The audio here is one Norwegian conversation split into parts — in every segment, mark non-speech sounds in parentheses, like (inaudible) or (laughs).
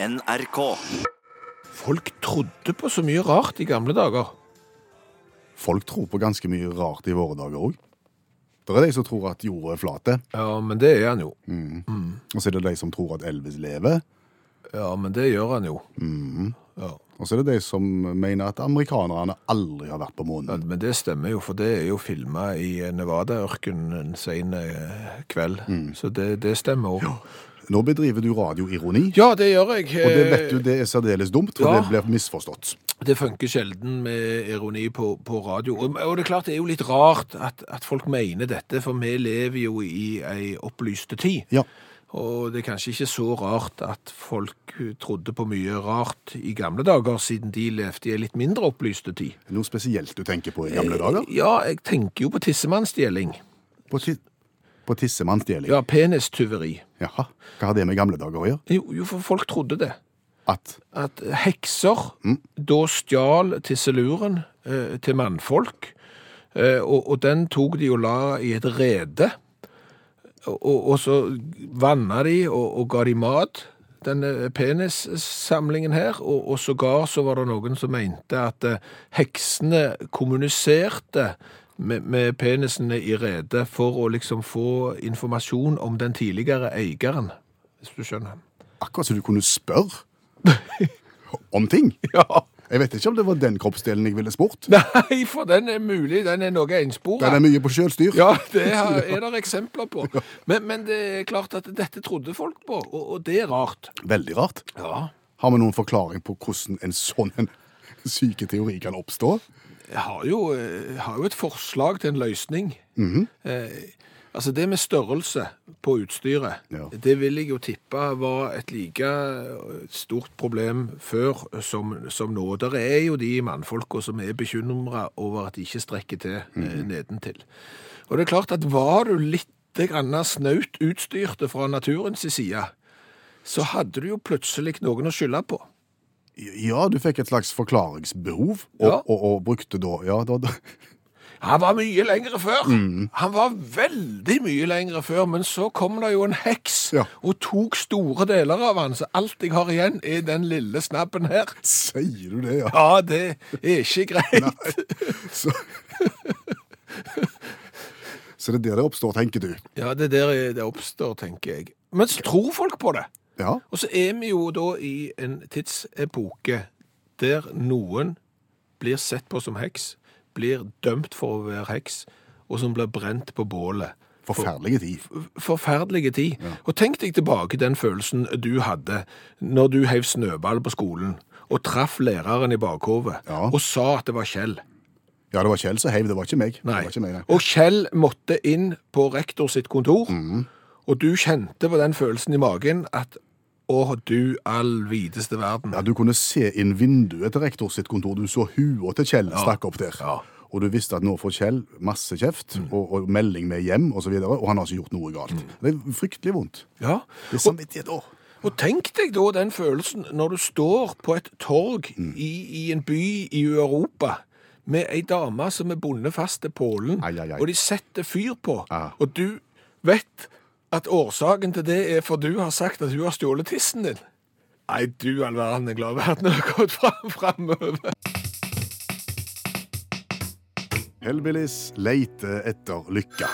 NRK. Folk trodde på så mye rart i gamle dager. Folk tror på ganske mye rart i våre dager òg. Det er de som tror at jorda er flat, Ja, men det er han jo. og så er det de som tror at Elvis lever, Ja, men det gjør han jo. Ja. og så er det de som mener at amerikanerne aldri har vært på Ja, men det stemmer jo, for det er jo filma i Nevada-ørkenen en sen eh, kveld. Så det, det stemmer òg. Nå bedriver du radioironi, Ja, det gjør jeg. og det vet du det er særdeles dumt, for Ja. det blir misforstått. Det funker sjelden med ironi på, på radio. Og, og det er klart det er jo litt rart at, at folk mener dette, for vi lever jo i ei opplyste tid. Ja. Og det er kanskje ikke så rart at folk trodde på mye rart i gamle dager, siden de levde i ei litt mindre opplyste tid. Noe spesielt du tenker på i gamle dager? Ja, jeg tenker jo på tissemannsstjeling. På, ti på tissemannsdeling? Ja, penistyveri. Jaha. Hva har det med gamle dager å gjøre? Jo, jo, for folk trodde det. At At hekser da stjal tisseluren eh, til mannfolk, eh, og, og den tok de og la i et rede. Og, og, og så vanna de og, og ga de mat, denne penissamlingen her. Og, og sågar så var det noen som mente at eh, heksene kommuniserte med, med penisene i redet for å liksom få informasjon om den tidligere eieren, hvis du skjønner. akkurat som du kunne spørre (laughs) om ting. Ja. Jeg vet ikke om det var den kroppsdelen jeg ville spurt. (laughs) Nei, for den er mulig. Den er noe ensporet. Den er mye på sjølstyr. Ja, det er, (laughs) er det eksempler på. Men, men det er klart at dette trodde folk på, og, og det er rart. Veldig rart. Ja. Har vi noen forklaring på hvordan en sånn en syke teori kan oppstå? Jeg har jo, eh, jeg har jo et forslag til en løsning. eh, altså det med størrelse på utstyret, Ja. det vil jeg jo tippe var et like stort problem før som, som nå. Der er jo de mannfolka som er bekymra over at de ikke strekker til eh, nedentil. Og det er klart at var du litt snaut utstyrte fra naturens side, så hadde du jo plutselig noen å skylde på. Ja, du fikk et slags forklaringsbehov, og, Ja. og, og brukte da Ja, da, da Han var mye lengre før. Han var veldig mye lengre før, men så kom det jo en heks Ja. og tok store deler av han, så alt jeg har igjen er den lille snabben her. Sier du det, ja? Ja, det er ikke greit. Så, så det er der det oppstår, tenker du? Ja, det er der det oppstår, tenker jeg. Men så tror folk på det. Ja. Og så er vi jo da i en tidsepoke der noen blir sett på som heks, blir dømt for å være heks, og som blir brent på bålet. Forferdelige tid. forferdelige tid. Og tenk deg tilbake den følelsen du hadde når du heiv snøball på skolen og traff læreren i bakhovet Ja. og sa at det var Kjell. Ja, det var Kjell som heiv, det var ikke meg. Nei. Ikke meg, nei. Og Kjell måtte inn på rektor sitt kontor, Mm. og du kjente på den følelsen i magen at å, du allviteste verden. Ja, Du kunne se inn vinduet til rektor sitt kontor. Du så hua til Kjell stakk opp der. Ja. Og du visste at nå får Kjell masse kjeft og, og melding med hjem osv., og, så videre, og han har ikke gjort noe galt. Det er fryktelig vondt. Ja. Det er samvittighet òg. Og tenk deg da den følelsen når du står på et torg i, i en by i Europa med ei dame som er bundet fast til pålen, og de setter fyr på, ah. og du vet at årsaken til det er for du har sagt at hun har stjålet tissen din. Nei, du all verden er glad verden har gått fram framover. Hellbillies leiter etter lykka.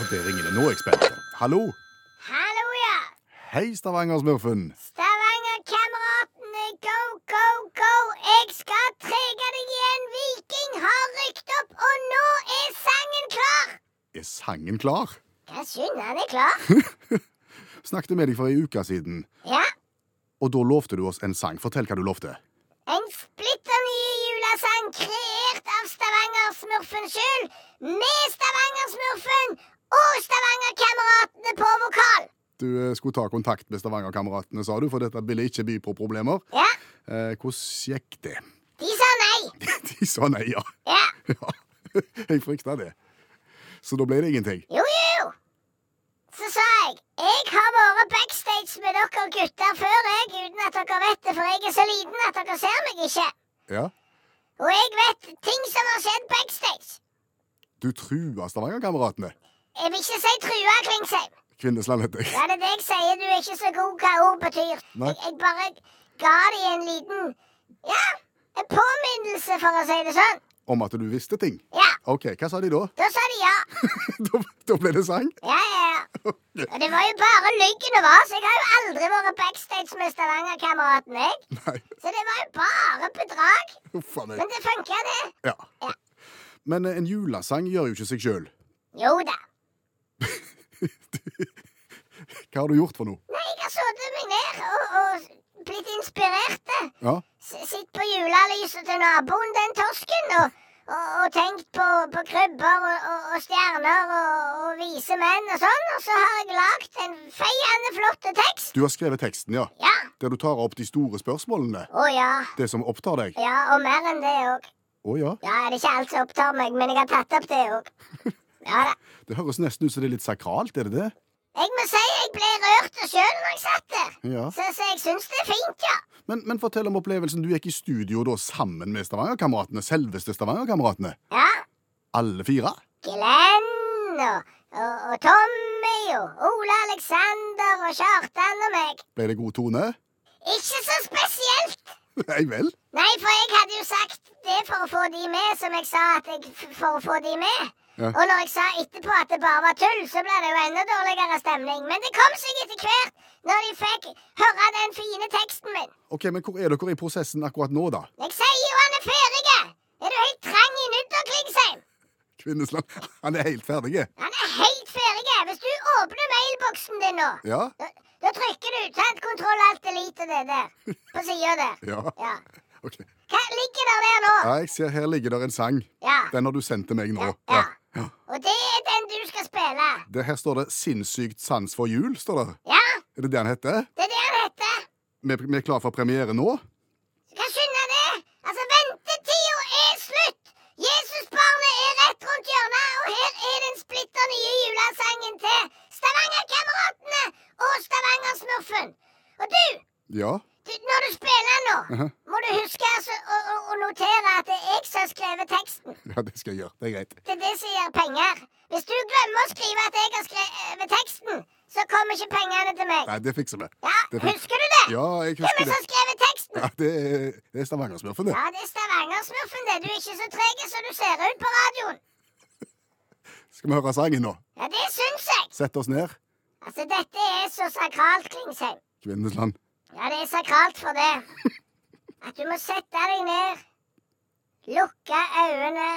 Og det ringer det. Nå jeg. Hallo? Hallo, ja. Hei, Stavanger-smurfen. Stavanger-kameratene, go, go, go. Jeg skal trege deg igjen. Viking har rykt opp, og nå er sangen klar. Er sangen klar? Hva den er klar. (laughs) Snakket med deg for ei uke siden, Ja. og da lovte du oss en sang. Fortell hva du lovte. En splitter ny julesang kreert av Stavanger-smurfen sjøl, med Stavanger-smurfen og Stavanger-kameratene på vokal. Du eh, skulle ta kontakt med Stavanger-kameratene, sa du, for dette ville ikke by på problemer. Ja, Eh, hvordan gikk det? de sa nei. (laughs) De sa nei, ja. Ja, (laughs) ja. Jeg frykta det. Så da ble det ingenting. jo, jo. Jeg har vært backstage med dere gutter før, jeg, uten at dere vet det, for jeg er så liten at dere ser meg ikke. Ja. Og jeg vet ting som har skjedd backstage. Du trua Stavanger-kameratene. Jeg vil ikke si trua Klingsheim. Kvinnesland heter jeg. Ja, det er det jeg sier. Du er ikke så god hva ord betyr. Nei. Jeg, jeg bare ga dem en liten Ja, en påminnelse, for å si det sånn. Om at du visste ting. Ja. OK, hva sa de da? Da sa de ja. (laughs) da, da ble det sang? Ja, ja, ja. (laughs) Og det var jo bare løgn det var, så jeg har jo aldri vært backstage med Stavanger-kameraten, jeg. Nei. Så det var jo bare bedrag. Uff. Men det funka, det. Ja. Men eh, en julesang gjør jo ikke seg sjøl. Jo da. (laughs) Hva har du gjort for noe? Nei, jeg har sittet meg ned og, og blitt inspirert. Ja, Sitt på julelyset til naboen, den torsken, og, og, og tenkt på, på krybber og, og, og stjerner og, vise menn og sånn. Og så har jeg lagd en feiende flott tekst. Du har skrevet teksten, ja. Ja. Der du tar opp de store spørsmålene. Å ja. Det som opptar deg. Ja, og mer enn det òg. Å ja. Ja, det er ikke alt som opptar meg, men jeg har tatt opp det òg. (laughs) Ja da. Det høres nesten ut som det er litt sakralt, er det det? Jeg må si jeg ble rørt sjøl når jeg satt der. Ja. Så, så jeg syns det er fint, ja. Men, men fortell om opplevelsen. Du gikk i studio da sammen med Stavanger-kameratene. Selveste Stavanger-kameratene. Ja. Alle fire. Glenn og, og, og Tommy og Ole Alexander og Kjartan og meg. Ble det god tone? Ikke så spesielt. (laughs) Nei vel? Nei, for jeg hadde jo sagt det for å få de med, som jeg sa at jeg for å få de med. Ja. Og når jeg sa etterpå at det bare var tull, så ble det jo enda dårligere stemning. Men det kom seg etter hvert, når de fikk høre den fine teksten min. Ok, Men hvor er dere i prosessen akkurat nå, da? Jeg sier jo han er ferdig! Er du helt trang i nudder, Klingsheim? Kvinnesland. Han er helt ferdig. Han er helt ferdig! Hvis du åpner mailboksen din nå, Ja? da, da trykker du sant, kontroll alt elite det der. På sida der. Ja. Ja. Ok. Hva ligger der der nå? Ja, jeg ser her ligger der en sang. Ja. Den har du sendt til meg nå. Ja, ja. Ja. Og det er den du skal spille. Det her står det 'Sinnssykt sans for jul'. står det. Ja, Er det det han heter? det er det han heter. Vi, vi er klar for premiere nå? Du kan skynde det. Altså, ventetida er slutt. Jesusbarnet er rett rundt hjørnet, og her er den splitter nye julesangen til Stavanger-kameratene og Stavanger-smurfen. Og du, Ja. Når du spiller den nå, -huh. må du huske altså, å, å, notere at det er jeg som har skrevet teksten. ja, det skal jeg gjøre. Det er greit. Det er det som gir penger. Hvis du glemmer å skrive at jeg har skrevet teksten, så kommer ikke pengene til meg. Nei, det fikser vi. Ja, Husker du det? Ja, jeg Hvem er husker det som har skrevet teksten? Ja, Det er, det er Stavanger-smurfen, det. Ja, det er Stavanger-smurfen, det. Du er ikke så treg som du ser ut på radioen. (laughs) Skal vi høre sangen nå? Ja, det syns jeg. Sett oss ned. Altså, dette er så sakralt, Klingsheim. Kvinnesland. Ja, det er sakralt for det. At du må sette deg ned, lukke øynene,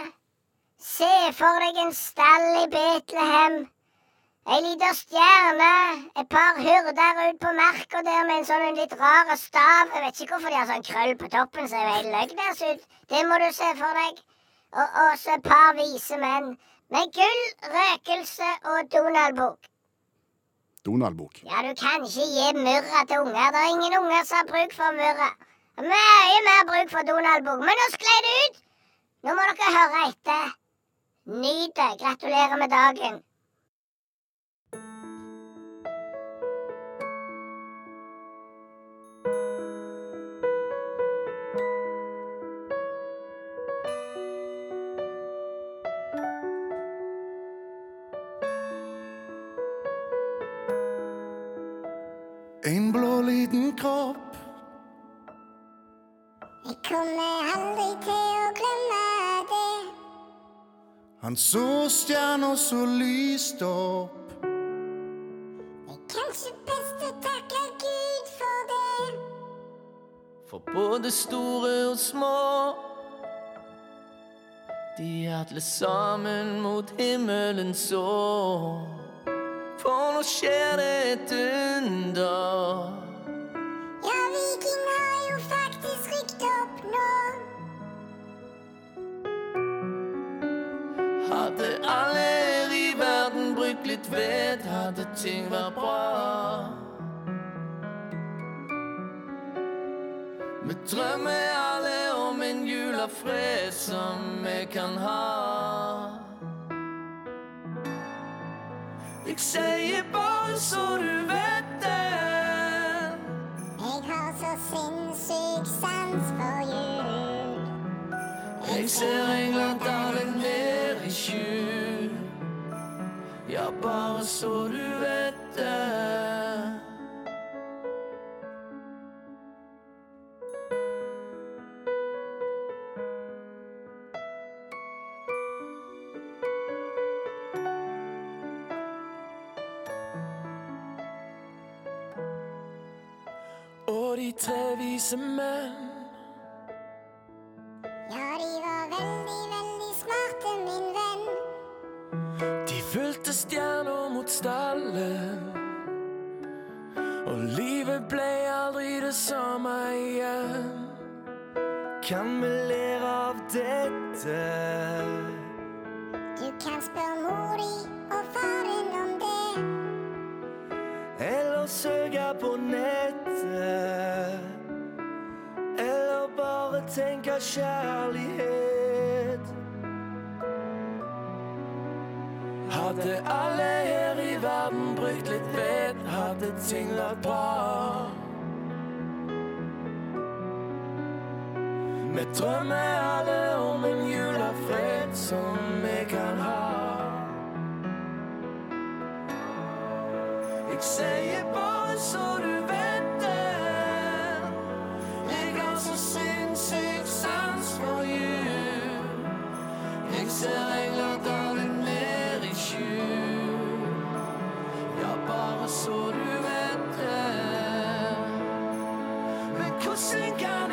se for deg en stall i Betlehem. Ei lita stjerne, et par hyrder ut på marka der med en sånn litt rar stav. Jeg vet ikke hvorfor de har sånn krøll på toppen, ser jo helt løgnes ut. Det må du se for deg. Og også et par vise menn med gull, røkelse og Donald-bok. Donald-bok. Ja, du kan ikke gi murra til unger. Det er ingen unger som har bruk for murra. Mye mer bruk for Donald-bok. Men nå sklei det ut! Nå må dere høre etter. Nyt det. Gratulerer med dagen. Han så stjerna så lyste opp Kanskje best å takke Gud for det. For både store og små De alle sammen mot himmelen så For nå skjer det et under litt ved Hadde ting vært bra. Vi drømmer alle om en jul av fred som vi kan ha. Jeg sier bare så du vet det. Jeg har så sinnssyk sans for jul. Jeg ser engler dale bare så du vet det. Og de tre vise menn ting vært bra. Vi drømmer alle om en julefred som vi kan ha. Jeg sier bare så du vet det. Jeg har så sinnssyk sans for jul. Jeg ser engler Men hvordan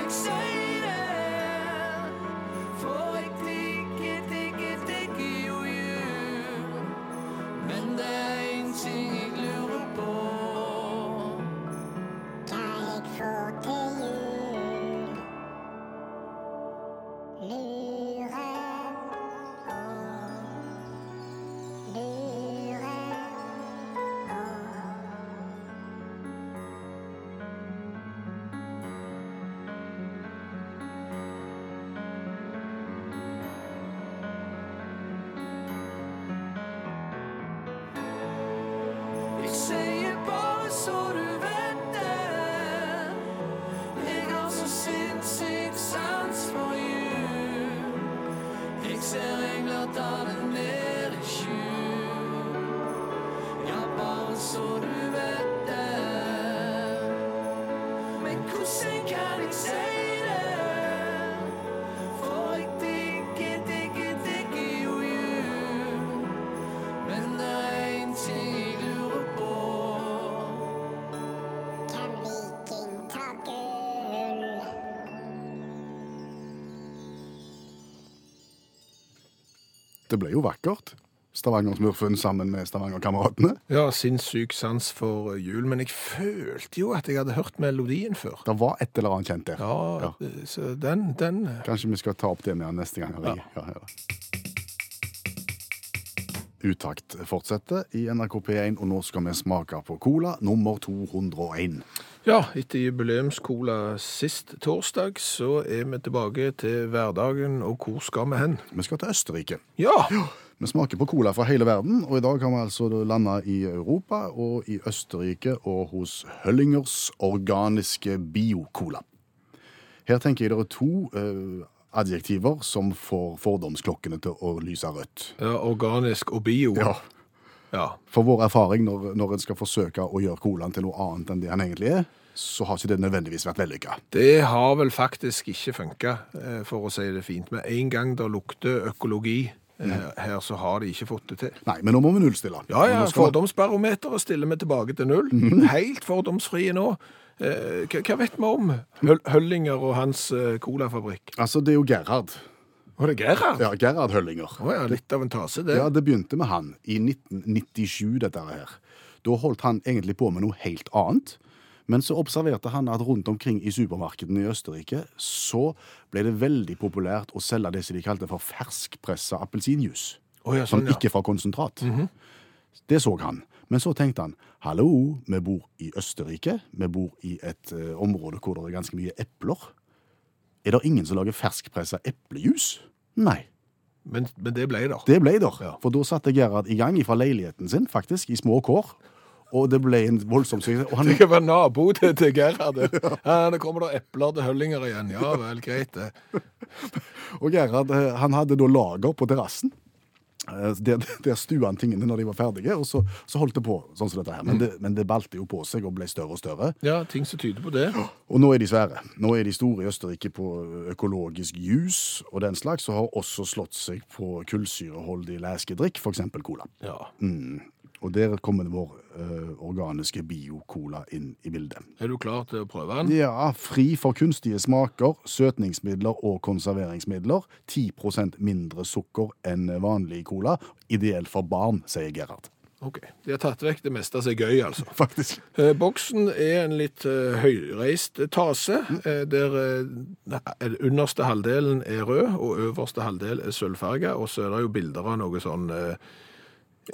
Det ble jo vakkert. Stavanger-smurfen sammen med Stavanger-kameratene. Ja, sinnssyk sans for jul, men jeg følte jo at jeg hadde hørt melodien før. Det var et eller annet kjent der. Ja, så den, den Kanskje vi skal ta opp det med han neste gang. Ja. Ja. Ja, Utakt fortsetter i NRK P1, og nå skal vi smake på cola nummer 201. Ja, etter jubileumscola sist torsdag, så er vi tilbake til hverdagen, og hvor skal vi hen? Vi skal til Østerrike. Ja, Vi smaker på cola fra hele verden, og i dag har vi altså landa i Europa og i Østerrike og hos Høllingers organiske bio-cola. Her tenker jeg det er to eh, adjektiver som får fordomsklokkene til å lyse rødt. ja organisk og bio. Ja. Ja. For vår erfaring når, når en skal forsøke å gjøre colaen til noe annet enn det han egentlig er, så har ikke det nødvendigvis vært vellykka. Det har vel faktisk ikke funka, eh, for å si det fint. Med en gang det lukter økologi her, så har de ikke fått det til. Nei, men nå må vi nullstille. Ja, ja, fordomsbarometeret stiller vi tilbake til null. Helt fordomsfrie nå. Eh, hva, vet vi om Høllinger og hans eh, colafabrikk? Altså, det er jo Gerhard. Var det Gerhard? Ja, Gerhard Høllinger. Å ja, litt av en tase, det. Ja, det begynte med han i 1997, dette her. Da holdt han egentlig på med noe helt annet. Men så observerte han at rundt omkring i supermarkedene i Østerrike så ble det veldig populært å selge det som de kalte for ferskpressa appelsinjuice. Oh, ja, Som sånn, ja. ikke fra konsentrat. Det så han. Men så tenkte han hallo, vi bor i Østerrike. Vi bor i et uh, område hvor det er ganske mye epler. Er det ingen som lager ferskpressa eplejus? Nei. Men, men det ble der. Det ble der. Ja. For da satte Gerhard i gang fra leiligheten sin, faktisk, i små kår. Og det ble en voldsom suksess. Og han, Det kan være nabo til, til Gerhard. (laughs) det. Ja, det kommer da epler til Høllinger igjen. Ja vel, greit det. (laughs) og Gerhard eh, han hadde da lager på terrassen. Eh, Der, der stua han tingene når de var ferdige, og så, så holdt det på sånn som dette her. Men det, men det balte jo på seg og ble større og større. Ja, ting som tyder på det. Og nå er de svære. Nå er de store i Østerrike på økologisk juice og den slags, og har også slått seg på kullsyreholdig leskedrikk, f.eks. cola. Ja. Og der kommer vår uh, organiske bio-cola inn i bildet. Er du klar til å prøve den? Ja, fri for kunstige smaker, søtningsmidler og konserveringsmidler. 10% mindre sukker enn vanlig cola. Ideell for barn, sier Gerhard. Ok, De har tatt vekk det meste som er gøy, altså. (laughs) Faktisk. Eh, Boksen er en litt eh, høyreist tase, eh, der den underste halvdelen er rød, og øverste halvdel er sølvfarga, og så er det jo bilder av noe sånn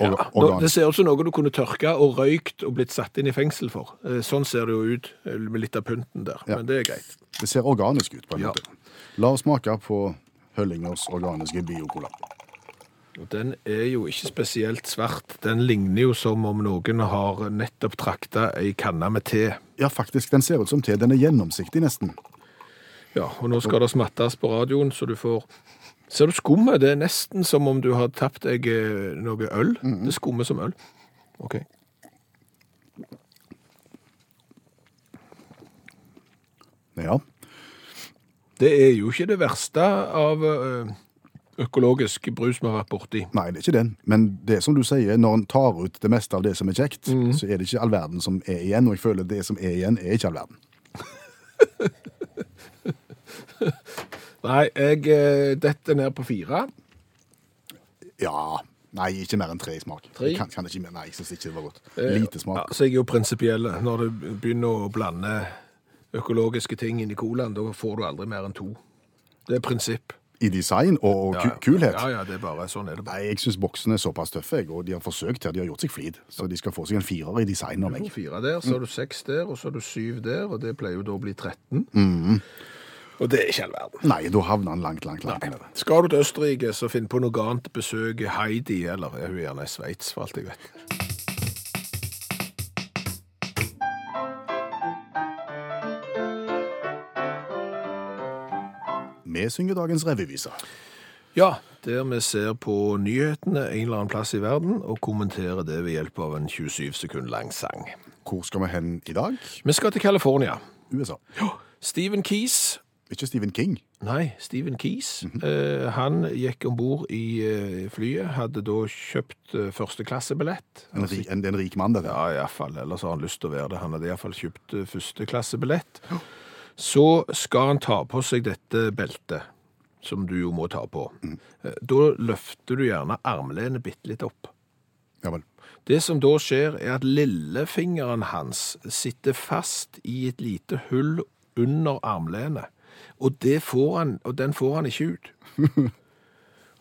ja, organ. Det ser ut som noe du kunne tørka og røykt og blitt satt inn i fengsel for. Eh, Sånn ser det jo ut eh, med litt av pynten der, Ja. men det er greit. Det ser organisk ut, på en Ja. måte. La oss smake på Høllingers organiske bio-cola. Og Den er jo ikke spesielt svart. Den ligner jo som om noen har nettopp trakta ei kanne med te. Ja, faktisk, den ser ut som te. Den er gjennomsiktig nesten. Ja, og nå skal det smattes på radioen, så du får Ser du skummet? Det er nesten som om du har tapt deg eh, noe øl. Det skummer som øl. Ok. Ja. Det er jo ikke det verste av eh, økologisk brus vi har vært borti. Nei, det er ikke den. Men det som du sier, når en tar ut det meste av det som er kjekt, så er det ikke all verden som er igjen. Og jeg føler det som er igjen, er ikke all verden. (laughs) Nei, jeg eh, detter ned på fire. Ja. Nei, ikke mer enn tre i smak. Tre? Jeg Kan, kan ikke. Nei, jeg syns ikke det var godt. Lite smak. Ja, så jeg er jo prinsipiell. Når du begynner å blande økologiske ting inn i colaen, da får du aldri mer enn to. Det er prinsipp. I design og, Ja, ku kulhet. Ja, ja, det er bare sånn er det bare. Nei, jeg syns boksen er såpass tøffe, og de har forsøkt her. De har gjort seg flid. Så de skal få seg en firer i design av Du får fire der, så har du seks der, og så har du syv der, og det pleier jo da å bli 13. Mhm. Og det er ikke all verden. Nei, da havner han langt, langt, langt nede. Skal du til Østerrike, så finn på noe annet. Besøk Heidi, eller er hun gjerne i Sveits, for alt jeg vet. Vi synger dagens revyvise. Ja, der vi ser på nyhetene en eller annen plass i verden, og kommenterer det ved hjelp av en 27 sekund lang sang. Hvor skal vi hen i dag? Vi skal til California. USA. Ja. Stephen Keys Ikke Stephen King. Nei, Stephen Keys. eh, han gikk om bord i eh, flyet, hadde da kjøpt eh, førsteklassebillett. En, ri, en, en rik mann, det der. Ja, iallfall. Ellers har han lyst til å være det. Han hadde iallfall kjøpt eh, førsteklassebillett. Så skal han ta på seg dette beltet, som du jo må ta på. Eh, Da løfter du gjerne armlenet bitte litt opp. Ja vel. Det som da skjer, er at lillefingeren hans sitter fast i et lite hull under armlenet. Og, det får han, og den får han ikke ut. (laughs)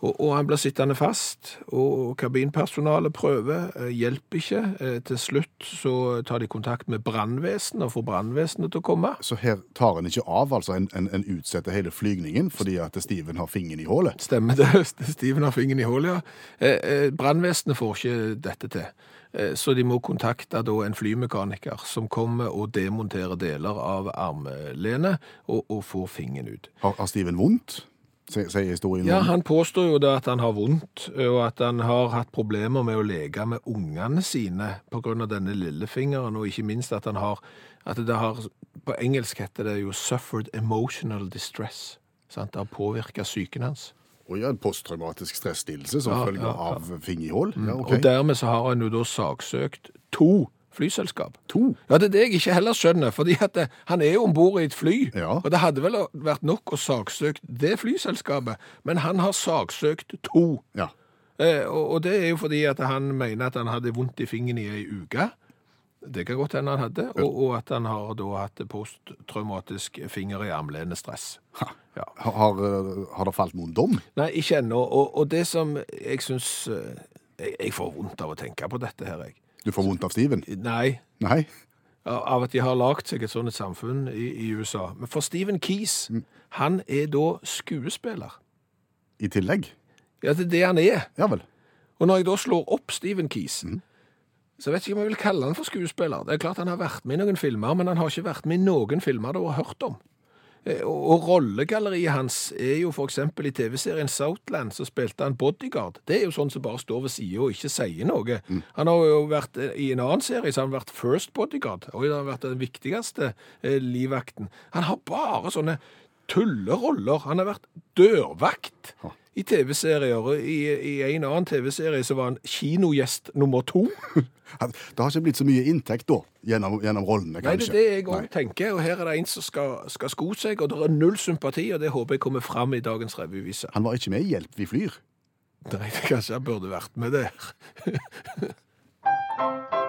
og, og han blir sittende fast, og kabinpersonalet prøver, eh, hjelper ikke. Eh, Til slutt så tar de kontakt med brannvesenet og får brannvesenet til å komme. Så her tar en ikke av, altså en, en, en utsetter hele flygningen fordi at Steven har fingeren i hullet. Stemmer det. (laughs) Steven har fingeren i hullet, ja. Eh, Brannvesenet får ikke dette til. Eh, Så de må kontakte en flymekaniker som kommer og demonterer deler av armlenet og, og får fingeren ut. Har, har Steven vondt? Sier historien Ja, han påstår jo det at han har vondt, og at han har hatt problemer med å leke med ungene sine av denne lillefingeren, og ikke minst at han har, at det har, på engelsk heter det jo suffered emotional distress. Sant? Det har påvirket psyken hans. Og ja, en posttraumatisk stresslidelse som Ja, følge ja, ja. av fingerhull. i hull? Ja, ok. Og dermed så har han jo da saksøkt to flyselskap. To? Ja, det er det jeg ikke heller skjønner, fordi at det, han er jo ombord i et fly, Ja. og det hadde vel vært nok å saksøke det flyselskapet, men han har saksøkt to. Ja. Eh, og, og det er jo fordi at han mener at han hadde vondt i fingeren i ei uke. Det kan godt hende han hadde, og, og at han har da hatt posttraumatisk finger i armlenestress. Ja. Har, har, eh, det falt noen dom? Nei, ikke ennå. Og, og det som jeg syns eh, jeg, jeg får vondt av å tenke på dette her, jeg. Du får vondt av Steven? Nei, Nei? av at de har lagd seg et sånt samfunn i, i USA. Men for Steven Keys, han er da skuespiller. I tillegg? Ja, det er det han er. Ja vel. Og når jeg da slår opp Steven Keys, så jeg vet ikke om jeg vil kalle han for skuespiller. Det er klart han har vært med i noen filmer, men han har ikke vært med i noen filmer du har hørt om. Eh, Og rollegalleriet hans er jo eksempel i TV-serien Southland, så spilte han bodyguard. Det er jo sånn som bare står ved siden og ikke sier noe. Han har jo vært eh, i en annen serie, så har han vært first bodyguard, og han har vært den viktigste eh, livvakten. Han har bare sånne tulleroller. Han har vært dørvakt i TV-serier. I, I en annen TV-serie så var han kinogjest nummer to. (laughs) Det har ikke blitt så mye inntekt da, gjennom, gjennom rollene, Nei, det er det jeg òg tenker. Og her er det en som skal, skal sko seg, og det er null sympati, og det håper jeg kommer fram i dagens revyvise. Han var ikke med i Hjelp, vi flyr. Nei, kanskje han burde vært med der. (laughs)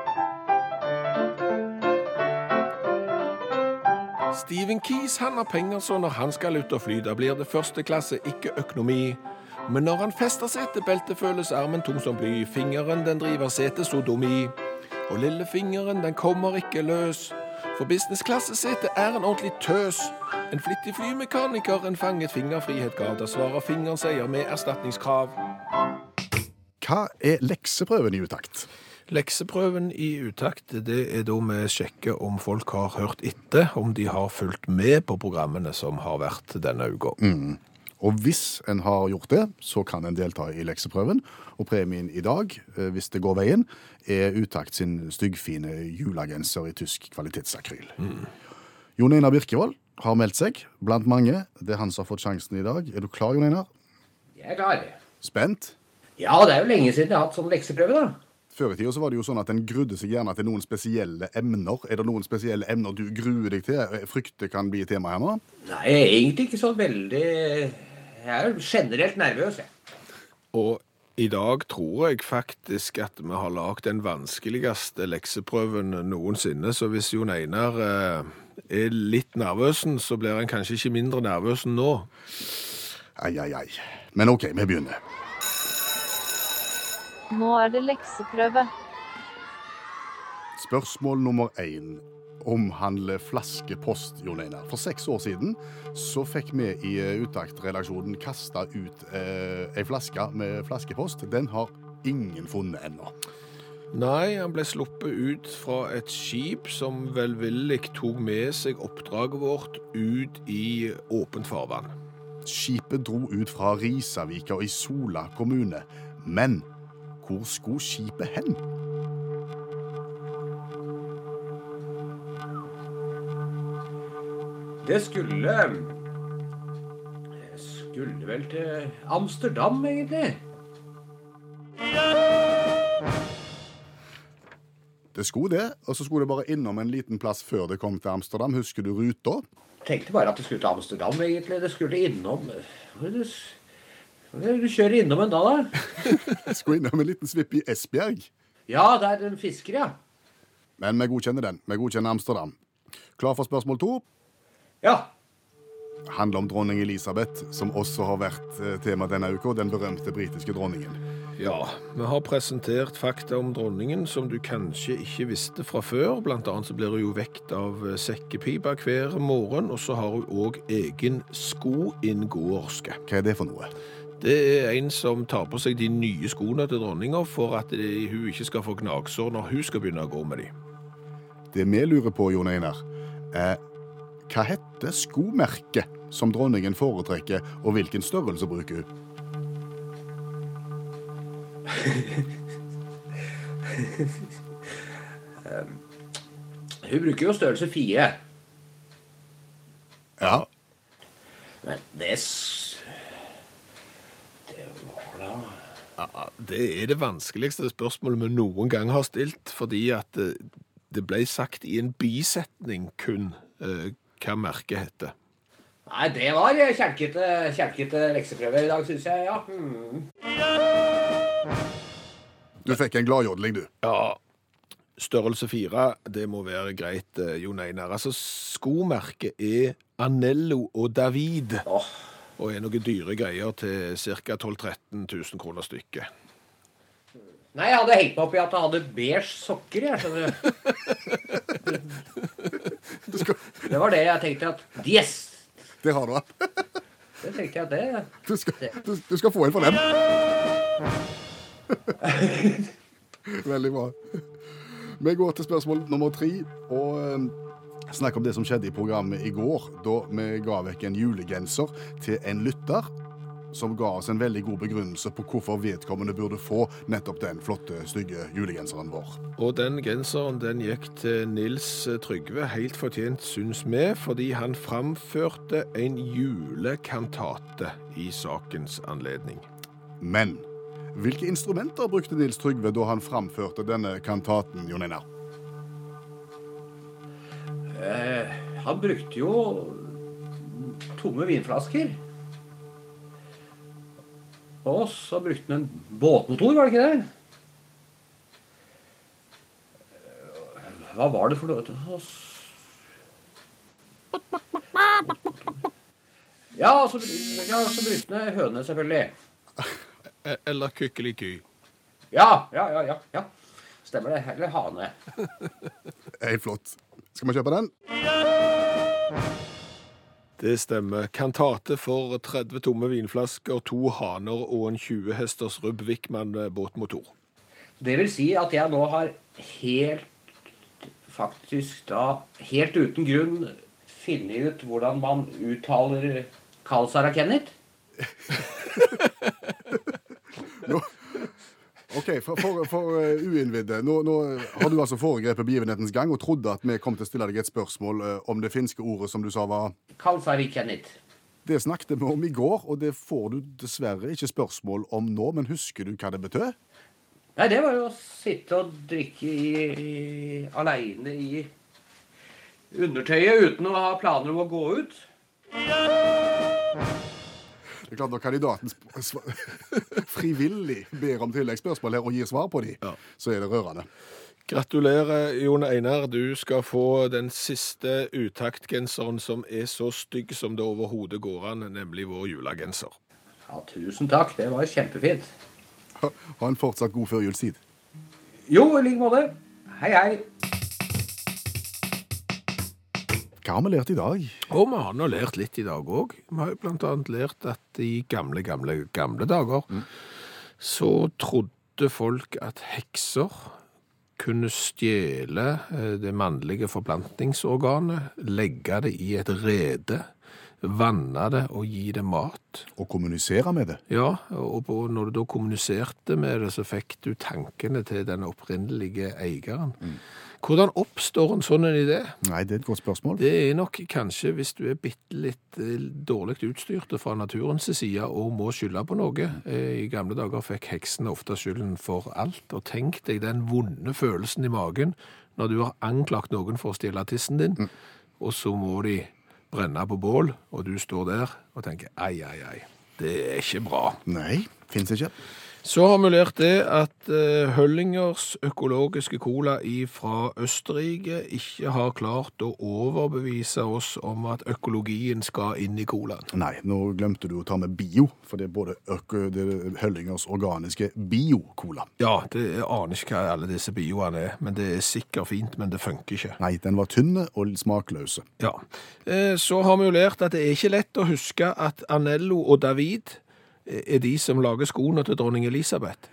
Stephen Keys han har penger så når han skal ut og fly, da blir det første klasse, ikke økonomi. Men når han fester setebeltet, føles armen tung som bly. Fingeren den driver setesodomi. Og lillefingeren den kommer ikke løs. For businessklassesete er en ordentlig tøs. En flittig flymekaniker en fanget fingerfrihet ga. Da svarer fingeren seier med erstatningskrav. Hva er lekseprøven i utakt? Lekseprøven i utakt, det er da vi sjekker om folk har hørt etter, om de har fulgt med på programmene som har vært denne uka. Og hvis en har gjort det, så kan en delta i lekseprøven. Og premien i dag, eh, hvis det går veien, er Utakt sin styggfine julegenser i tysk kvalitetsakryl. Jon Einar Birkevold har meldt seg blant mange. Det er han som har fått sjansen i dag. Er du klar, Jon Einar? Jeg er klar. Spent? Ja, det er jo lenge siden jeg har hatt sånn lekseprøve, da. Før i tida så var det jo sånn at en grudde seg gjerne til noen spesielle emner. Er det noen spesielle emner du gruer deg til? Frykter kan bli tema her nå? Nei, egentlig ikke så veldig Jeg er jo generelt nervøs, jeg. Og i dag tror jeg faktisk at vi har lagd den vanskeligste lekseprøven noensinne, så hvis Jon Einar eh, er litt nervøsen, så blir han kanskje ikke mindre nervøs nå. Ai, ai, ai. Men OK, vi begynner. Nå er det lekseprøve. Spørsmål nummer én omhandler flaskepost, Jon Einar. For seks år siden så fikk vi i eh, Utakt-redaksjonen kasta ut eh, ei flaske med flaskepost. Den har ingen funnet ennå. Nei, han ble sluppet ut fra et skip som velvillig tok med seg oppdraget vårt ut i åpent farvann. Skipet dro ut fra Risavika i Sola kommune. Men hvor skulle skipet hen? Det skulle Det skulle vel til Amsterdam, egentlig. Det skulle det, og så skulle det bare innom en liten plass før det kom til Amsterdam. Husker du ruta? Tenkte bare at det skulle til Amsterdam, egentlig. Det skulle innom det Du kjører innom en da, da? (laughs) Jeg skulle innom en liten svipp i Esbjerg. Ja, det er en fisker, ja. Men vi godkjenner den. Vi godkjenner Amsterdam. Klar for spørsmål to? Ja. handler om dronning Elisabeth, som også har vært eh, tema denne uka, den berømte britiske dronningen. Ja, vi har presentert fakta om dronningen som du kanskje ikke visste fra før. Blant annet så blir hun jo vekt av eh, sekkepipa hver morgen, og så har hun òg egen skoinngåerske. Hva er det for noe? Det er en som tar på seg de nye skoene til dronninga for at det- hun ikke skal få gnagsår når hun skal begynne å gå med de. Det vi lurer på, Jon Einar, er hva heter skomerket som dronningen foretrekker, og hvilken størrelse bruker hun? (laughs) Hun bruker jo størrelse fire. Ja. Men det er da Ja, Det er det vanskeligste spørsmålet vi noen gang har stilt, fordi at det, det ble sagt i en bisetning kun eh, hva merket heter. Nei, det var kjelkete, lekseprøver lekseprøve i dag, syns jeg. Ja. Hmm. Du fikk en gladjodling, du. Ja, størrelse fire, det må være greit, eh, Jon Einar. Altså, skomerket er Anello og David, Åh, og er noen dyre greier til ca. 12 000-13 000 kroner stykket. Nei, jeg hadde hengt meg opp i at jeg hadde beige sokker, jeg, skjønner du. (laughs) Det var det jeg tenkte at Yes! Det har du hatt. (laughs) Det tenkte jeg at det Du skal, du, du skal få en for den. (laughs) Veldig bra. Vi går til spørsmål nummer tre, og snakker om det som skjedde i programmet i går, da vi ga vekk en julegenser til en lytter. som ga oss en veldig god begrunnelse på hvorfor vedkommende burde få nettopp den flotte, stygge julegenseren vår. Og den genseren den gikk til Nils Trygve, helt fortjent syns vi, fordi han framførte en julekantate i sakens anledning. Men hvilke instrumenter brukte Nils Trygve da han framførte denne kantaten, Jon Einar? Eh, han brukte jo tomme vinflasker. Og så brukte han en båtmotor, var det ikke det? Eh, Hva var det for noe? Ja, så, ja, så brukte han høne, selvfølgelig. Eh, Eller kykkeliky. Ja, ja, ja, ja, ja. Stemmer det. Eller hane. (laughs) Helt flott. Skal vi kjøpe den? Det stemmer. Kantate for 30 tomme vinflasker, to haner og en 20 hesters Rubb Wickman båtmotor. Det vil si at jeg nå har helt Faktisk da helt uten grunn funnet ut hvordan man uttaler Kalsara Kenneth. (laughs) Nå. OK, for, for, for uh, uinnvidde. Nå, nå har du altså foregrepet begivenhetens gang og trodde at vi kom til å stille deg et spørsmål uh, om det finske ordet som du sa var Kalsarikenit. Det snakket vi om i går, og det får du dessverre ikke spørsmål om nå, men husker du hva det betød? Nei, det var jo å sitte og drikke i, i, aleine i undertøyet uten å ha planer om å gå ut. Det er klart Når kandidaten (laughs) frivillig ber om tilleggsspørsmål her og gir svar på de, Ja. så er det rørende. Gratulerer, Jon Einar. Du skal få den siste utaktgenseren som er så stygg som det overhodet går an, nemlig vår julegenser. Ja, tusen takk. Det var kjempefint. Ha ha en fortsatt god førjulstid. Jo, i like måte. Hei, hei. Hva har vi lært i dag? Og vi har nå lært litt i dag òg. Vi har jo blant annet lært at i gamle, gamle, gamle dager så trodde folk at hekser kunne stjele eh, det mannlige forplantningsorganet, legge det i et rede, vanne det og gi det mat. Og kommunisere med det? Ja, og når du da kommuniserte med det, så fikk du tankene til den opprinnelige eieren. Hvordan oppstår en sånn idé? Nei, det er et godt spørsmål. Det er nok kanskje hvis du er bitte litt eh, dårlig utstyrt fra naturens side og må skylde på noe. Eh, I gamle dager fikk heksene ofte skylden for alt. Og tenk deg den vonde følelsen i magen når du har anklagt noen for å stjele tissen din, og så må de brenne på bål, og du står der og tenker ai, ai, ai. Det er ikke bra. Nei, fins ikke. Så har vi lært det at eh, Høllingers økologiske cola fra Østerrike ikke har klart å overbevise oss om at økologien skal inn i colaen. Nei, nå glemte du å ta med bio, for det er både det er Høllingers organiske bio-cola. Ja, det, jeg aner ikke hva alle disse bioene er, men det er sikkert fint, men det funker ikke. Nei, den var tynne og smakløse. Ja. Eh, Så har vi jo lært at det er ikke lett å huske at Anello og David er de som lager skoene til dronning Elisabeth.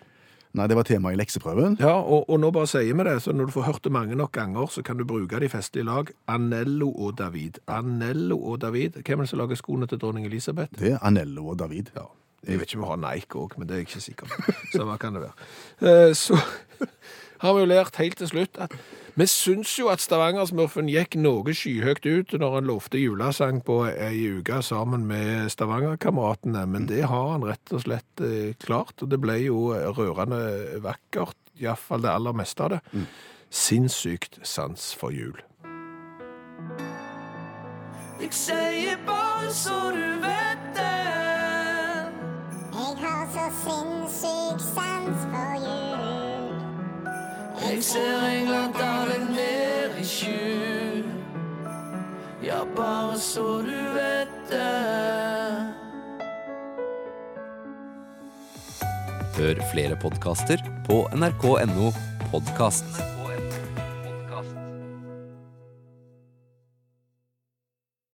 Nei, det var tema i lekseprøven. Ja, og, og nå bare sier vi det, så når du får hørt det mange nok ganger, så kan du bruke det i festlige lag. Anello og David. Anello og David. Hvem er det som lager skoene til dronning Elisabeth? Det er Anello og David. Ja. Jeg vet ikke om vi har Nike òg, men det er jeg ikke sikker på. (laughs) Så hva kan det være? Eh, Så har vi jo lært helt til slutt at vi syns jo at Stavanger-smurfen gikk noe skyhøyt ut når han lovte julesang på ei uke sammen med Stavanger-kameratene, men det har han rett og slett eh, klart, og det ble jo rørende vakkert, iallfall det aller meste av det. Sinnssykt sans for jul. Jeg sier bare så du vet det. Jeg har så sinnssyk sans for jul. Jeg ser engler dale ned i skjul. Ja, bare så du vet det. Hør flere podkaster på nrk.no podkast.